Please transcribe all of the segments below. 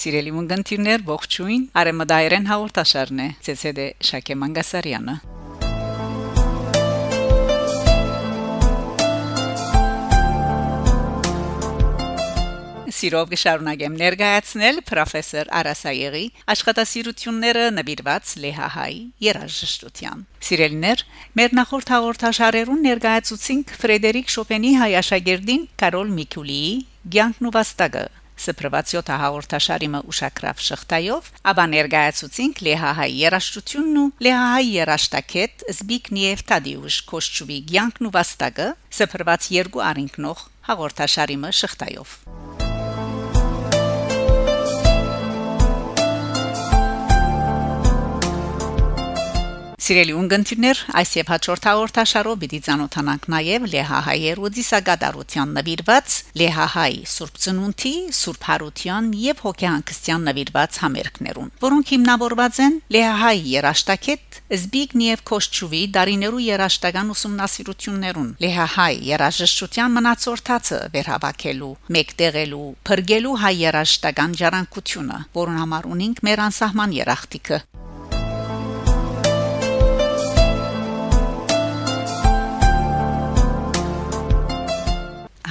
Սիրելի ունգընտիրներ, ողջույն։ Արեմադայերեն հաղորդաշարն է։ ՑՍԴ Շակե Մանգասարյանը։ Սիրով կշարունակեմ ներկայացնել պրոֆեսոր Արասայեգի աշխատասիրությունները նվիրված Լեհահայ երաժշտության։ Սիրելիներ, մեր նախորդ հաղորդաշարերուն ներկայացուցինք Ֆրեդերիկ Շոպենի հայ աշակերտին Կարոլ Միկուլիի Գյանքն ու վաստակը Սպրվացիոտ հաղորդաշարի մը ուշակրավ շղթայով, ապա ներկայացուցինք Լեհահայ երաշտությունն ու Լեհահայ երաշտակետ Զբիգնիև Տադիուշ Կոշչուվի Գյանքն ու վաստակը սպրված երկու արինքնող հաղորդաշարի մը շղթայով Սիրելի ունգընտիրներ, այս եւ հաջորդ հաղորդաշարով պիտի ցանոթանանք նաեւ Լեհահայեր ու Դիսագադարության նվիրված Լեհահայ Սուրբ Ծնունդի, Սուրբ Հարության եւ Հոգեհանգստյան նվիրված համերգներուն, որոնք հիմնավորված են Լեհահայ երաշտակետ Զբիգնիև Կոշչուվի դարիներու երաշտական ուսումնասիրություններուն Լեհահայ երաժշտության մնացորդածը վերհավաքելու, մեկտեղելու, փրկելու հայ երաշտական ժառանգությունը, որոնց համար ունենք մեր անսահման երախտիկը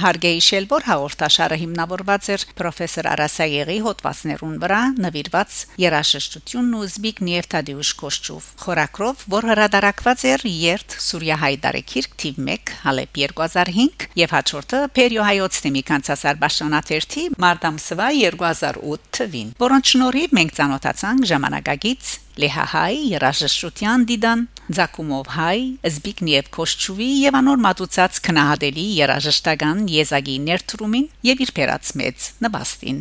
Հարգե իշել որ հաղորդաշարը հիմնավորված էր պրոֆեսոր Արասայեգի հոդվածներուն վրա նվիրված երաժշտությունն ու Զբիգնիև Տադեուշ Կոշչով խորակրով որ հրադարակված էր երթ Սուրիա Հայդարեքիրք թիվ 1 Հալեբ 2005 եւ հաջորդը Պերիո հայոց թեմի կանցասար Բաշանաթերթի Մարտամսվա 2008 թվին որոնց շնորհիվ մենք ցանոթացանք ժամանակագից Լեհահայ երաժշտության դիդան Զակումով հայ Զբիգնիև Կոշչուվի եւ անոր մատուցած քնահատելի երաժշտական եզակի ներդրումին եւ իր փերած մեծ նվաստին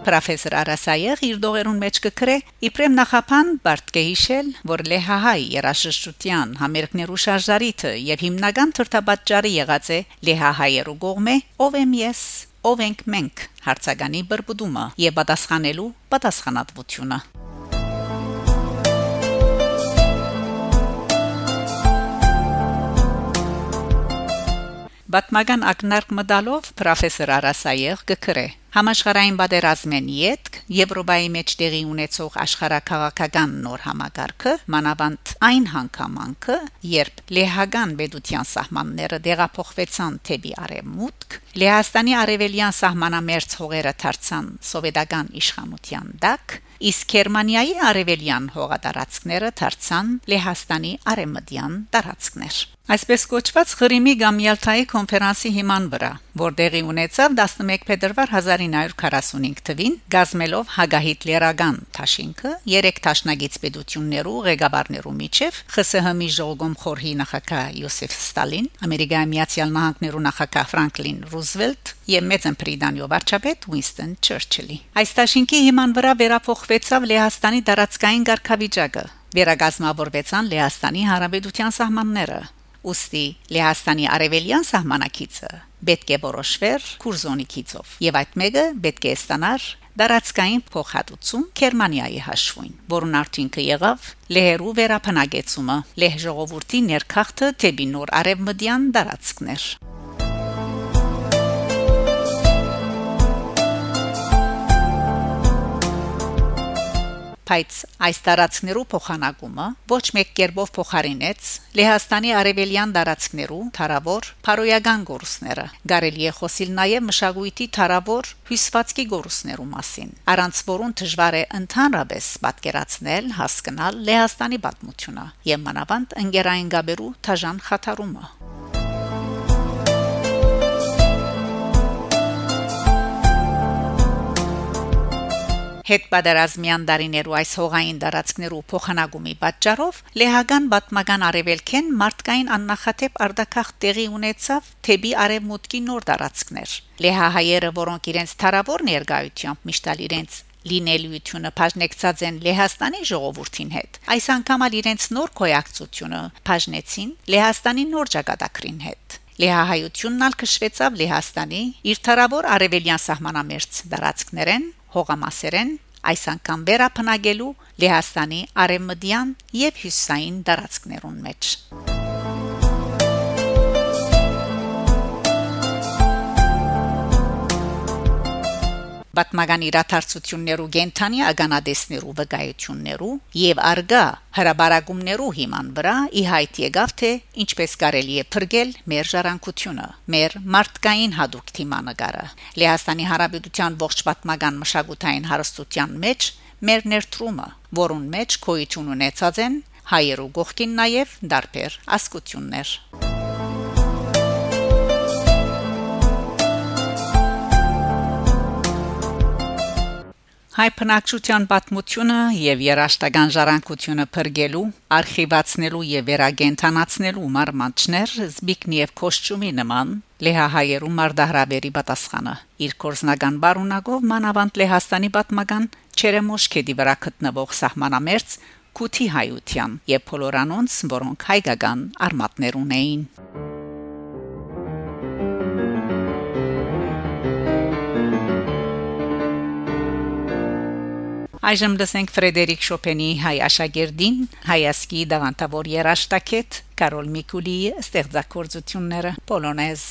Պրոֆեսոր Արասայեղ իր դողերուն մեջ կգրե իբրեմ նախապան բարդ կհիշել, որ Լեհահայ երաշշտության համերգներու շարժարիթը եւ հիմնական թրթաբաճարը եղած է Լեհահայերու գողմե ով եմ ես ով ենք մենք հարցականի բրբուդումը եւ պատասխանելու պատասխանատվությունը Բատմական ակնարկ մդալով պրոֆեսոր Արասայեղ գկրե Համաշխարհային պատերազմեն յետք Եվրոպայի մեջ տեղի ունեցող աշխարհակաղակական նոր համագարքը մանավանդ այն հանգամանքը, երբ Լեհական Բեդության սահմանները դեղափոխվեցան թեպի արևմուտք, Լեհաստանի արևելյան սահմանամերձ հողերը դարձան սովետական իշխանության տակ, իսկ Գերմանիայի արևելյան հողատարածքները դարձան Լեհաստանի արևմտյան տարածքներ Այսպես կոչված Ղրիմի կամ Յալթայի կոնֆերանսի հիման վրա, որտեղի ունեցավ 11 փետրվար 1945 թվին, գազմելով Հագահիտլերական Թաշինքը երեք տաշնագից պետություններու ղեկավարներու միջև ԽՍՀՄ-ի ժողովում խորհի նախագահ Յոսեֆ Ստալին, Ամերիկայի Միացյալ Նահանգներու նախագահ Ֆրանկլին Ռուզվելտ եւ Մեծն Բրիտանիո վարչապետ Ուինստոն Չերչիլի։ Այս տաշինքի հիման վրա վերափոխվեցավ Լեհաստանի տարածքային ղարքավիճակը վերագազմավորվեցան Լեհաստանի հարաբերության սահմանները Ոստի Լեհաստանի արևելյան սահմանակիցը պետք է որոշվեր Կուրզոնիկիցով եւ այդ մեկը պետք է ստանար դարածքային փոխհատուցում Գերմանիայի հաշվին, որոնց արդյունքը եղավ լեհերու վերապնակեցումը, լեհ ժողովրդի ներքախտը թեպի նոր արևմտյան դարածքներ։ բայց այս տարածքներու փոխանակումը ոչ մեկ կերպով փոխարինեց Լեհաստանի արևելյան տարածքներու թարավոր փարոյական գորուսները։ Գարելի է խոսիլ նաև մշակույթի թարավոր հյուսվածքի գորուսներու մասին, առանց որոնց դժվար է ընդհանրապես պատկերացնել հասկանալ Լեհաստանի պատմությունը եւ մանավանդ ընկերային գաբերու թաժան խաթարումը։ Հետպատերազմյան դարիներու այս հողային դարածքներու փոխանակումի պատճառով լեհական բատմական արևելքեն մարդկային աննախադեպ արդակախ տեղի ունեցավ թեպի արևմուտքի նոր դարածքներ։ Լեհահայերը, որոնք իրենց թարավոր ներգայությամբ միշտալ իրենց լինելիությունը բաժնեկցած են Լեհաստանի ժողովրդին հետ։ Այս անգամ ալ իրենց նոր կոյակցությունը բաժնեցին Լեհաստանի նոր ճակատագրին հետ։ Լեհահայությունն ալ քշվեցավ Լեհաստանի իր թարավոր արևելյան սահմանամերձ դարածքներեն հողամասերեն այս անգամ վերապնագելու։ Լեհաստանի արևմտյան եւ հյուսային տարածքներուն մեջ։ պատմական իրադարձություններու գենթանի ագանադեսներու վկայություններու եւ արգա հրաբարագումներու հիման վրա ի հայտ եկավ թե ինչպես կարելի է փրկել մեր ժառանգությունը մեր մարդկային հadoop թիմանկարը Լեհաստանի Հարաբերության ողջ պատմական մշակութային հարստության մեջ մեր ներդրումը որուն մեջ կոյություն ունեցած են հայերու գողքին նաև դարբեր ասկություններ Հայ բնակչության պատմությունը եւ երաշտական ժառանգությունը փրկելու, արխիվացնելու եւ վերագենթանացնելու մարմանչներ Զբիգնիև Կոշչումի նման Լեհահայերու մարդահրավերի պատասխանը իր կորզնական բարունակով մանավանդ Լեհաստանի պատմական Չերեմոշկեդի վրա գտնվող սահմանամերձ Կութի հայության եւ Փոլորանոնց, որոնք հայկական արմատներ ունեին Այժմ լսենք Ֆրեդերիկ Շոպենի հայ աշակերտին, հայասկի դավանտավոր երաշտակետ Կարոլ Միկուլի ստեղծագործությունները Պոլոնեզ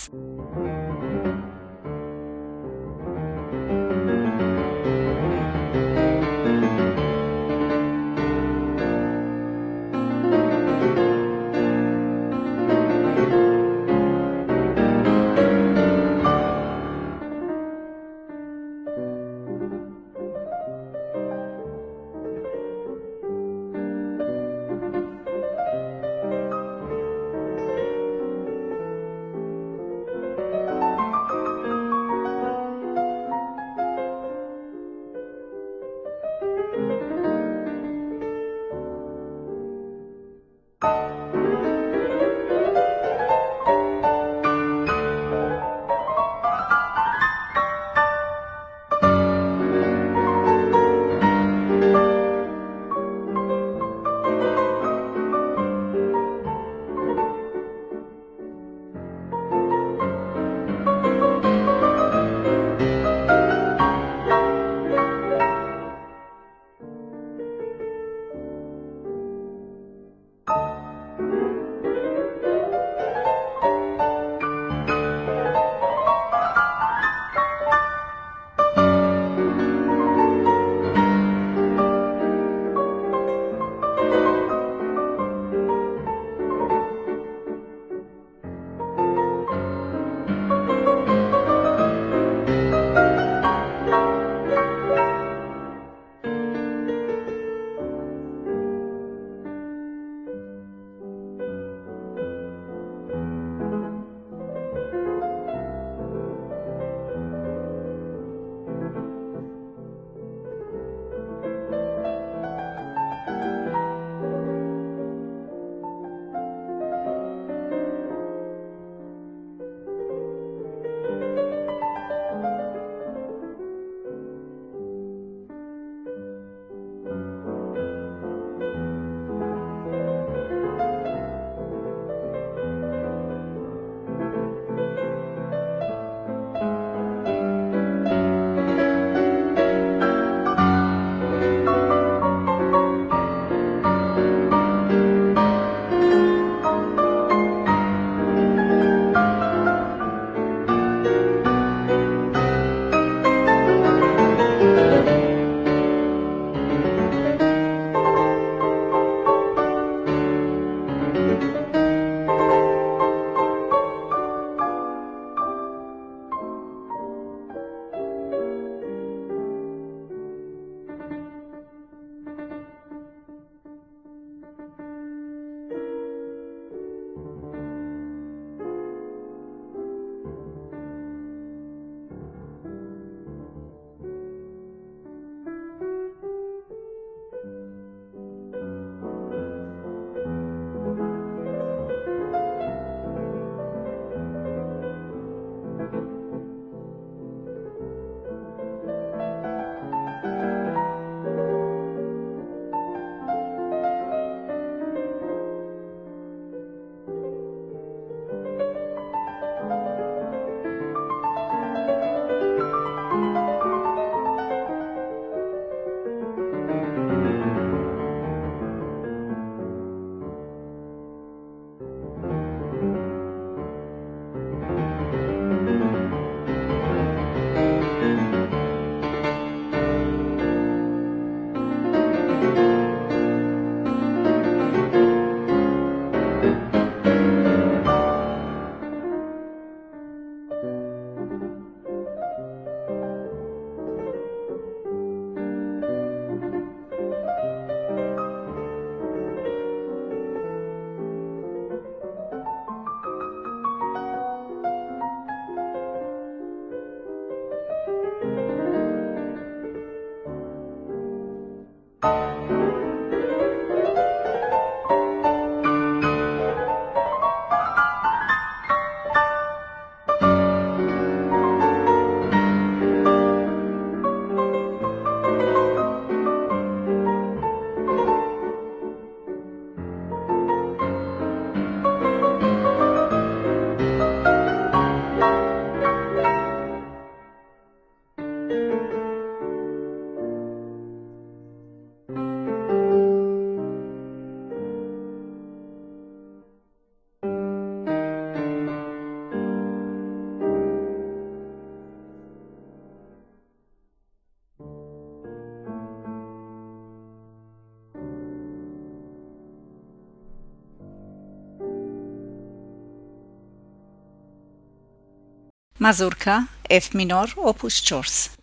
Մազուրկա F մինոր opus 4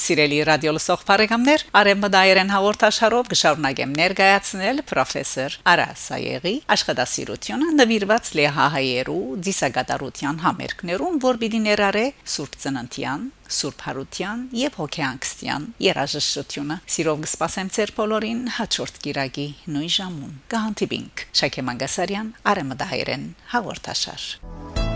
Սիրելի ռադիո լսող բարեկամներ, Արեմբդայերեն հաղորդաշարով կշարունակեմ ներկայացնել պրոֆեսոր Արա Սայեգի աշխատասիրությունը նվիրված լեհահայերու դիսագատարության համերգներուն, որ պիտի ներառե Սուրբ Ծննդյան, Սուրբ Հարության եւ Հոգեանքստյան երաժշտությունը։ Սիրով կսպասեմ ձեր բոլորին հաջորդ կիրակի նույն ժամուն։ Կհանդիպինք Շակե Մանգասարյան, Արեմբդայերեն հաղորդաշար։